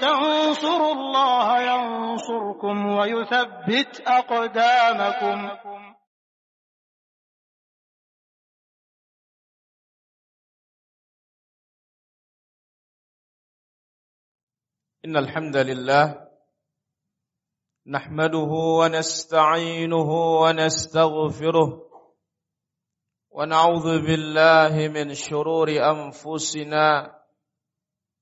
تنصروا الله ينصركم ويثبت أقدامكم. إن الحمد لله نحمده ونستعينه ونستغفره ونعوذ بالله من شرور أنفسنا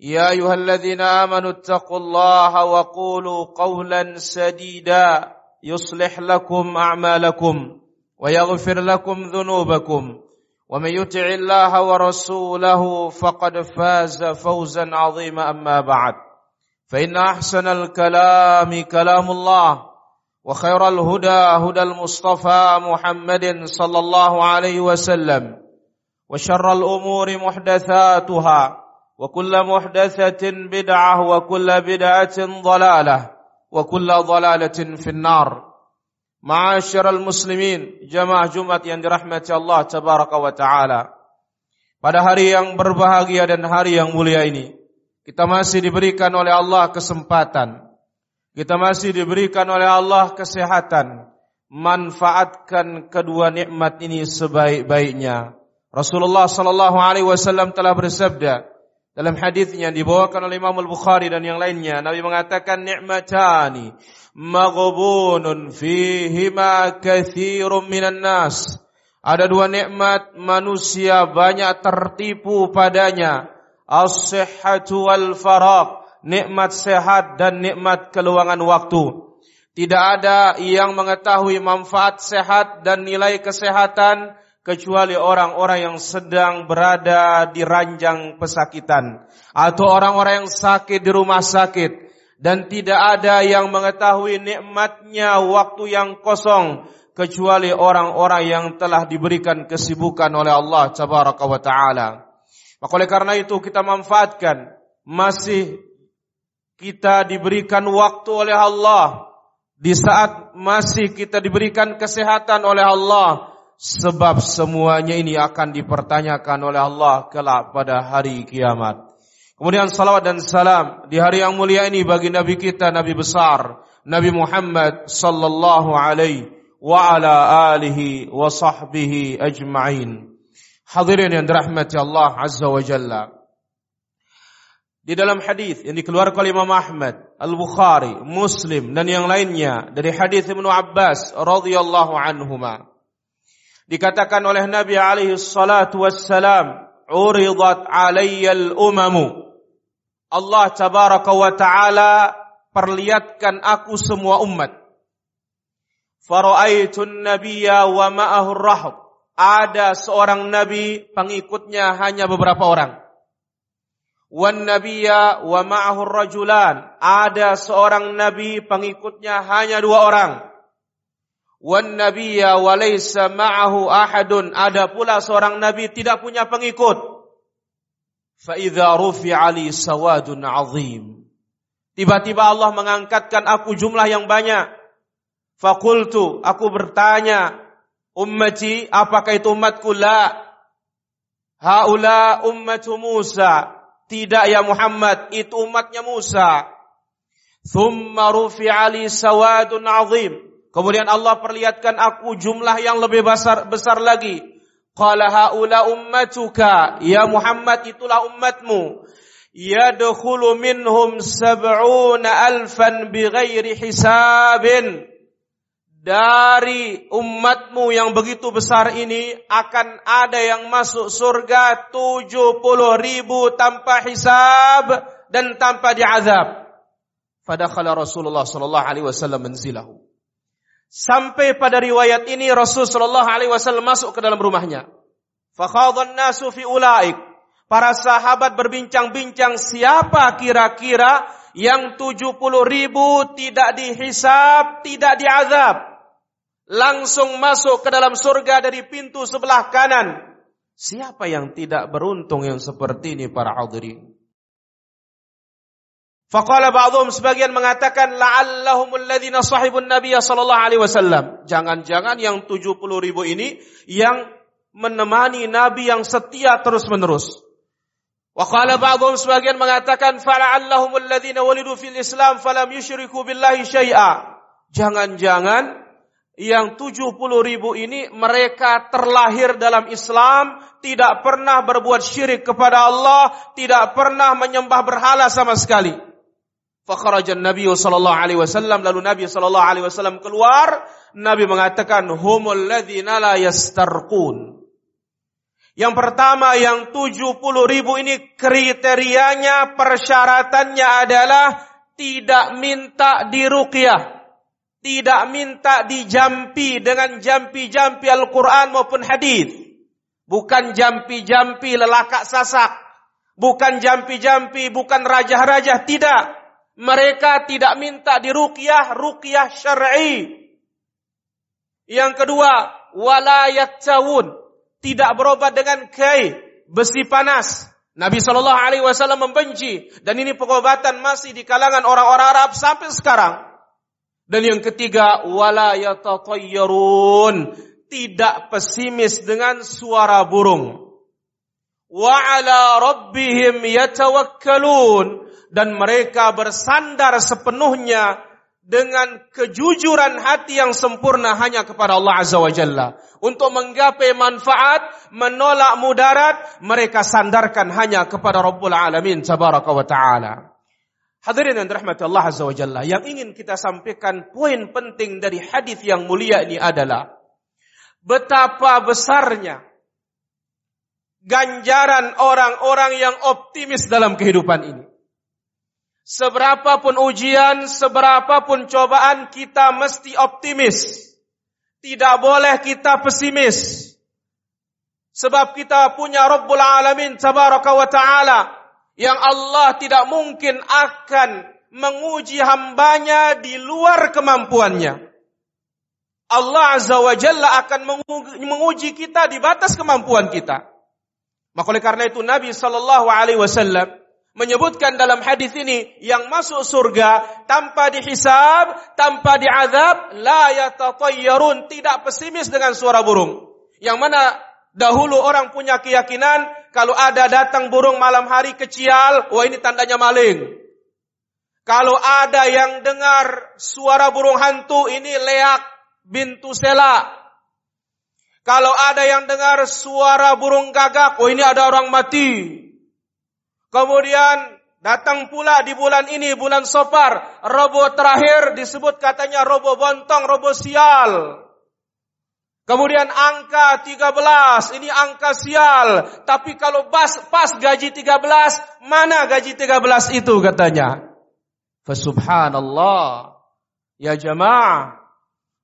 يا أيها الذين آمنوا اتقوا الله وقولوا قولا سديدا يصلح لكم أعمالكم ويغفر لكم ذنوبكم ومن يطع الله ورسوله فقد فاز فوزا عظيما أما بعد فإن أحسن الكلام كلام الله وخير الهدى هدى المصطفى محمد صلى الله عليه وسلم وشر الأمور محدثاتها وكل محدثه بدعه وكل بدعه ضلاله وكل ضلاله في النار معاشر المسلمين jamaah Jumat yang dirahmati Allah tabaraka wa taala pada hari yang berbahagia dan hari yang mulia ini kita masih diberikan oleh Allah kesempatan kita masih diberikan oleh Allah kesehatan manfaatkan kedua nikmat ini sebaik-baiknya Rasulullah sallallahu alaihi wasallam telah bersabda dalam hadisnya dibawakan oleh Imam Al-Bukhari dan yang lainnya Nabi mengatakan nikmatani maghbunun fihima katsirun minan nas. Ada dua nikmat manusia banyak tertipu padanya. As-sihhatu wal faraq nikmat sehat dan nikmat keluangan waktu. Tidak ada yang mengetahui manfaat sehat dan nilai kesehatan kecuali orang-orang yang sedang berada di ranjang pesakitan atau orang-orang yang sakit di rumah sakit dan tidak ada yang mengetahui nikmatnya waktu yang kosong kecuali orang-orang yang telah diberikan kesibukan oleh Allah tabaraka wa taala. Maka oleh karena itu kita manfaatkan masih kita diberikan waktu oleh Allah di saat masih kita diberikan kesehatan oleh Allah sebab semuanya ini akan dipertanyakan oleh Allah kelak pada hari kiamat. Kemudian salawat dan salam di hari yang mulia ini bagi Nabi kita, Nabi besar, Nabi Muhammad sallallahu alaihi wa ala alihi wa sahbihi ajma'in. Hadirin yang dirahmati Allah Azza wa Jalla. Di dalam hadis yang dikeluarkan oleh Imam Ahmad, Al-Bukhari, Muslim dan yang lainnya dari hadis Ibnu Abbas radhiyallahu anhuma. Dikatakan oleh Nabi alaihi salatu wassalam, "Uridat alayya al-umamu." Allah tabaraka wa taala perlihatkan aku semua umat. Faraitu nabiyya wa ma'ahu rahb. Ada seorang nabi, pengikutnya hanya beberapa orang. Wan nabiyya wa ma'ahu rajulan. Ada seorang nabi, pengikutnya hanya dua orang wan nabiyya wa laysa ma'ahu ahadun. Ada pula seorang nabi tidak punya pengikut. Fa idza rufi'a li sawadun azim. Tiba-tiba Allah mengangkatkan aku jumlah yang banyak. Fakultu aku bertanya ummati apakah itu umatku? La. Haula ummatu Musa. Tidak ya Muhammad itu umatnya Musa. Thumma rufi'a li sawadun azim Kemudian Allah perlihatkan aku jumlah yang lebih besar besar lagi. Qala haula ummatuka, ya Muhammad itulah umatmu. Yadkhulu minhum sab'una alfan bighairi hisabin. dari umatmu yang begitu besar ini akan ada yang masuk surga 70 ribu tanpa hisab dan tanpa diazab. Fadakhala Rasulullah sallallahu alaihi wasallam menzilahu. Sampai pada riwayat ini Rasul sallallahu alaihi wasallam masuk ke dalam rumahnya. Fakhadhan nasu fi ulaik. Para sahabat berbincang-bincang siapa kira-kira yang 70 ribu tidak dihisap, tidak diazab langsung masuk ke dalam surga dari pintu sebelah kanan. Siapa yang tidak beruntung yang seperti ini para hadirin? Faqala ba'dhum sebagian mengatakan la'allahum alladhina sahibun nabiy sallallahu alaihi wasallam. Jangan-jangan yang 70 ribu ini yang menemani nabi yang setia terus-menerus. Wa qala ba'dhum sebagian mengatakan fala'allahum alladhina walidu fil Islam falam yusyriku billahi syai'a. Jangan-jangan yang 70 ribu ini mereka terlahir dalam Islam, tidak pernah berbuat syirik kepada Allah, tidak pernah menyembah berhala sama sekali. Fakharajan Nabi sallallahu alaihi wasallam lalu Nabi sallallahu alaihi wasallam keluar, Nabi mengatakan humul ladzina la yastarqun. Yang pertama yang 70 ribu ini kriterianya persyaratannya adalah tidak minta diruqyah tidak minta dijampi dengan jampi-jampi Al-Quran maupun hadis. Bukan jampi-jampi lelakak sasak. Bukan jampi-jampi, bukan rajah-rajah. Tidak. Mereka tidak minta diruqyah, ruqyah syar'i. Yang kedua, walayat cawun. Tidak berobat dengan kai, besi panas. Nabi Shallallahu Alaihi Wasallam membenci dan ini pengobatan masih di kalangan orang-orang Arab sampai sekarang. Dan yang ketiga, wala yatatayyarun, tidak pesimis dengan suara burung. Wa ala rabbihim yatawakkalun dan mereka bersandar sepenuhnya dengan kejujuran hati yang sempurna hanya kepada Allah Azza wa Jalla. Untuk menggapai manfaat, menolak mudarat, mereka sandarkan hanya kepada Rabbul Alamin, Tabaraka wa Ta'ala. Hadirin yang dirahmati Allah Azza wa Jalla, yang ingin kita sampaikan poin penting dari hadis yang mulia ini adalah betapa besarnya ganjaran orang-orang yang optimis dalam kehidupan ini. Seberapapun ujian, seberapapun cobaan, kita mesti optimis. Tidak boleh kita pesimis. Sebab kita punya Rabbul Alamin Tabaraka wa Ta'ala yang Allah tidak mungkin akan menguji hambanya di luar kemampuannya. Allah Azza wa Jalla akan menguji kita di batas kemampuan kita. Maka oleh karena itu Nabi Shallallahu Alaihi Wasallam menyebutkan dalam hadis ini yang masuk surga tanpa dihisab, tanpa diazab, la yatatayyarun, tidak pesimis dengan suara burung. Yang mana dahulu orang punya keyakinan kalau ada datang burung malam hari kecil, wah ini tandanya maling. Kalau ada yang dengar suara burung hantu, ini leak bintu sela. Kalau ada yang dengar suara burung gagak, oh ini ada orang mati. Kemudian datang pula di bulan ini, bulan Sopar, robo terakhir disebut katanya robo bontong, robo sial. Kemudian angka 13, ini angka sial. Tapi kalau pas, pas gaji 13, mana gaji 13 itu katanya? Fasubhanallah. Ya jamaah.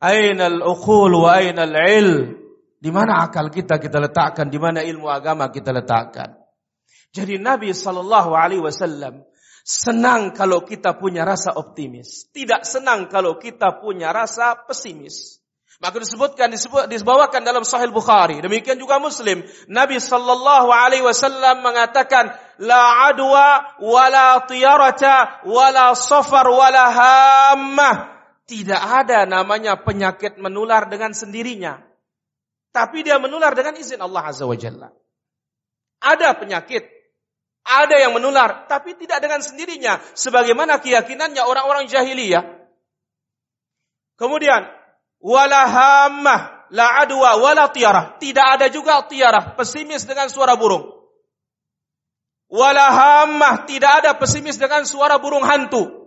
Aina al-uqul wa aina al-ilm. Di mana akal kita kita letakkan, di mana ilmu agama kita letakkan. Jadi Nabi sallallahu alaihi wasallam senang kalau kita punya rasa optimis, tidak senang kalau kita punya rasa pesimis. Maka disebutkan disebut, dibawakan dalam Sahih Bukhari. Demikian juga Muslim. Nabi sallallahu alaihi wasallam mengatakan la adwa wala tiyarata wala safar wala hammah. Tidak ada namanya penyakit menular dengan sendirinya. Tapi dia menular dengan izin Allah Azza wa Jalla. Ada penyakit, ada yang menular, tapi tidak dengan sendirinya. Sebagaimana keyakinannya orang-orang jahiliyah. Kemudian wala hammah, la adwa, wala tiarah. Tidak ada juga tiarah, pesimis dengan suara burung. Wala hammah, tidak ada pesimis dengan suara burung hantu.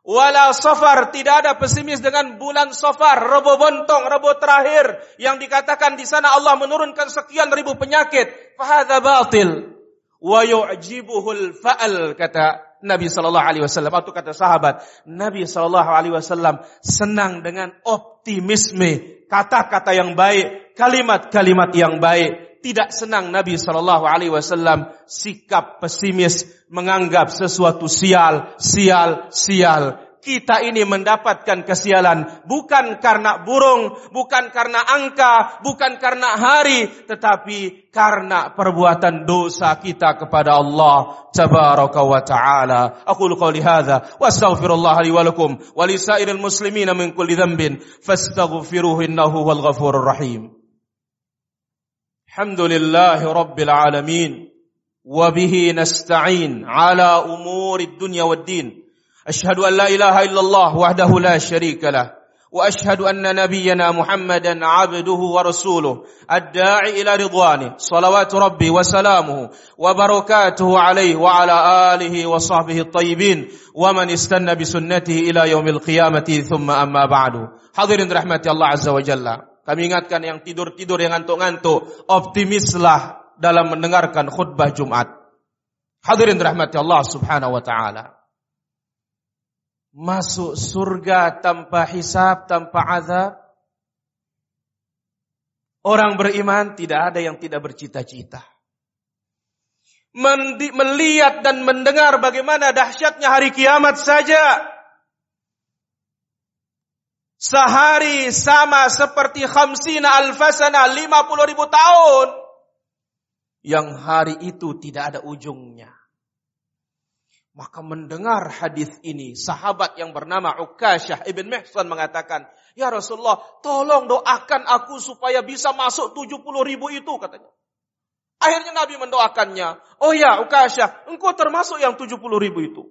Wala safar, tidak ada pesimis dengan bulan safar, rebo bontong, rebo terakhir yang dikatakan di sana Allah menurunkan sekian ribu penyakit. Fahadha batil. Wa yu'jibuhul fa'al kata Nabi sallallahu alaihi wasallam. Atau kata sahabat Nabi sallallahu alaihi wasallam senang dengan optimisme kata-kata yang baik kalimat-kalimat yang baik. Tidak senang Nabi sallallahu alaihi wasallam sikap pesimis menganggap sesuatu sial sial sial kita ini mendapatkan kesialan bukan karena burung, bukan karena angka, bukan karena hari, tetapi karena perbuatan dosa kita kepada Allah tabaraka wa taala. Aku qouli hadza wa astaghfirullah li wa lakum wa li sa'iril muslimin min kulli dhanbin fastaghfiruhu innahu wal ghafurur rahim. Alhamdulillahi rabbil alamin wa bihi nasta'in ala umuri dunya wad din. أشهد أن لا إله إلا الله وحده لا شريك له وأشهد أن نبينا محمدا عبده ورسوله الداعي إلى رضوانه صلوات ربي وسلامه وبركاته عليه وعلى آله وصحبه الطيبين ومن استنى بسنته إلى يوم القيامة ثم أما بعد. rahmati Allah azza wa jalla kami ingatkan yang tidur-tidur yang ngantuk-ngantuk optimislah dalam mendengarkan khutbah Jumat. Hadirin rahmati Allah subhanahu wa taala. Masuk surga tanpa hisab, tanpa azab. Orang beriman tidak ada yang tidak bercita-cita. Melihat dan mendengar bagaimana dahsyatnya hari kiamat saja. Sehari sama seperti khamsina alfasana, lima puluh ribu tahun. Yang hari itu tidak ada ujungnya. Maka mendengar hadis ini, sahabat yang bernama Ukasyah ibn Mihsan mengatakan, Ya Rasulullah, tolong doakan aku supaya bisa masuk 70 ribu itu, katanya. Akhirnya Nabi mendoakannya. Oh ya Ukasyah, engkau termasuk yang 70 ribu itu.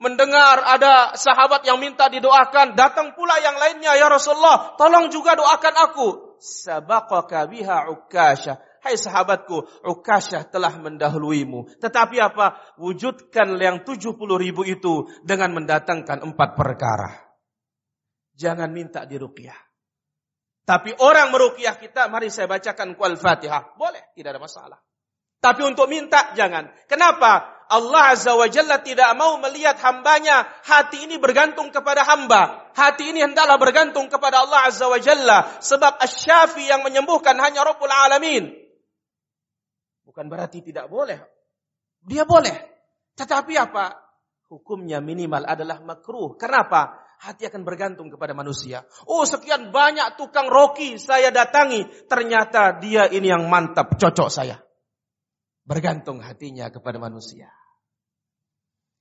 Mendengar ada sahabat yang minta didoakan, datang pula yang lainnya, Ya Rasulullah, tolong juga doakan aku. Sabaqaka biha Ukasyah. Hai sahabatku, Ukasyah telah mendahuluimu. Tetapi apa? Wujudkan yang 70 ribu itu dengan mendatangkan empat perkara. Jangan minta diruqyah. Tapi orang meruqyah kita, mari saya bacakan kual fatihah. Boleh, tidak ada masalah. Tapi untuk minta, jangan. Kenapa? Allah Azza wa Jalla tidak mau melihat hambanya. Hati ini bergantung kepada hamba. Hati ini hendaklah bergantung kepada Allah Azza wa Jalla. Sebab asyafi yang menyembuhkan hanya Rabbul Alamin. Bukan berarti tidak boleh. Dia boleh. Tetapi apa? Hukumnya minimal adalah makruh. Kenapa? Hati akan bergantung kepada manusia. Oh sekian banyak tukang roki saya datangi. Ternyata dia ini yang mantap, cocok saya. Bergantung hatinya kepada manusia.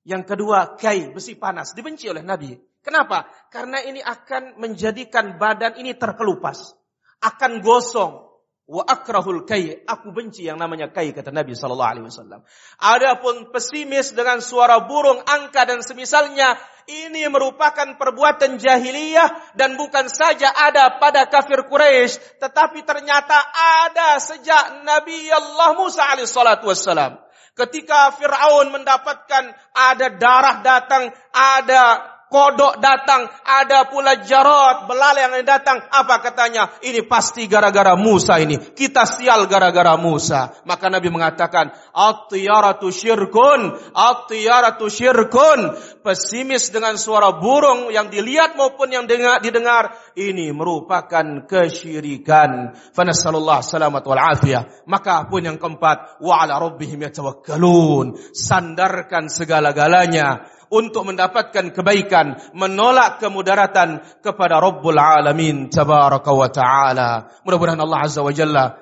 Yang kedua, kai, besi panas. Dibenci oleh Nabi. Kenapa? Karena ini akan menjadikan badan ini terkelupas. Akan gosong. Wa akrahul kai, aku benci yang namanya kai kata Nabi sallallahu alaihi wasallam. Adapun pesimis dengan suara burung, angka dan semisalnya ini merupakan perbuatan jahiliyah dan bukan saja ada pada kafir Quraisy, tetapi ternyata ada sejak Nabi Allah Musa alaihi. Ketika Fir'aun mendapatkan ada darah datang, ada kodok datang, ada pula jarot, belalai yang datang. Apa katanya? Ini pasti gara-gara Musa ini. Kita sial gara-gara Musa. Maka Nabi mengatakan, At-tiyaratu syirkun, at-tiyaratu syirkun. Pesimis dengan suara burung yang dilihat maupun yang didengar. Ini merupakan kesyirikan. Fanasallallahu salamat wal afiyah. Maka pun yang keempat, wa ala rabbihim yatawakkalun. Sandarkan segala-galanya untuk mendapatkan kebaikan, menolak kemudaratan kepada Rabbul Alamin tabaraka wa taala. Mudah-mudahan Allah Azza wa Jalla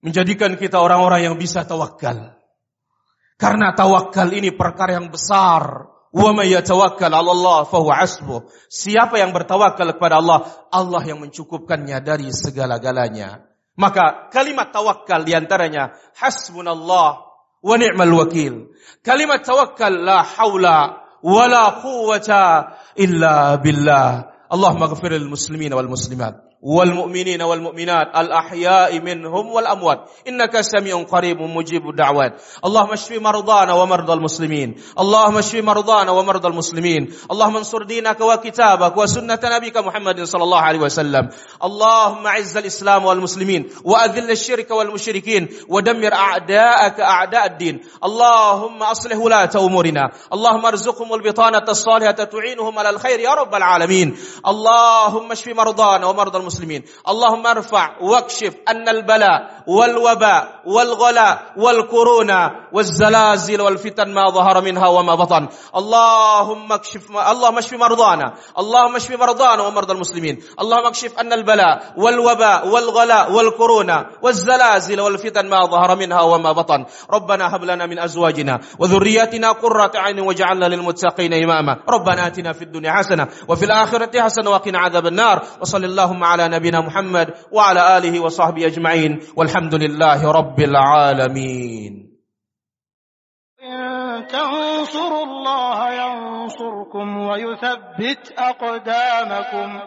menjadikan kita orang-orang yang bisa tawakal. Karena tawakal ini perkara yang besar. Wa may yatawakkal 'ala Allah fahuwa hasbuh. Siapa yang bertawakal kepada Allah, Allah yang mencukupkannya dari segala-galanya. Maka kalimat tawakal di antaranya hasbunallah wa ni'mal wakil. Kalimat tawakkal la haula ولا قوة إلا بالله. اللهم اغفر للمسلمين والمسلمات. والمؤمنين والمؤمنات الأحياء منهم والأموات. إنك سميع قريب مجيب الدعوات اللهم اشف مرضانا ومرضى المسلمين. اللهم اشف مرضانا ومرضى المسلمين. اللهم انصر دينك وكتابك وسنة نبيك محمد صلى الله عليه وسلم. اللهم اعز الإسلام والمسلمين وأذل الشرك والمشركين ودمر أعداءك أعداء الدين. اللهم أصلح ولاة أمورنا. اللهم ارزقهم البطانة الصالحة تعينهم على الخير يا رب العالمين. اللهم اشف مرضانا ومرضى المسلمين. المسلمين. اللهم ارفع واكشف أن البلاء والوباء والغلاء والكورونا والزلازل والفتن ما ظهر منها وما بطن. اللهم اكشف اللهم اشف مرضانا. اللهم اشف مرضانا ومرضى المسلمين. اللهم اكشف أن البلاء والوباء والغلاء والكورونا والزلازل والفتن ما ظهر منها وما بطن. ربنا هب لنا من أزواجنا وذرياتنا قرة عين واجعلنا للمتقين إماما. ربنا آتنا في الدنيا حسنة وفي الآخرة حسنة وقنا عذاب النار. وصل اللهم نبينا محمد وعلى آله وصحبه أجمعين. والحمد لله رب العالمين. إن تنصروا الله ينصركم ويثبت أقدامكم.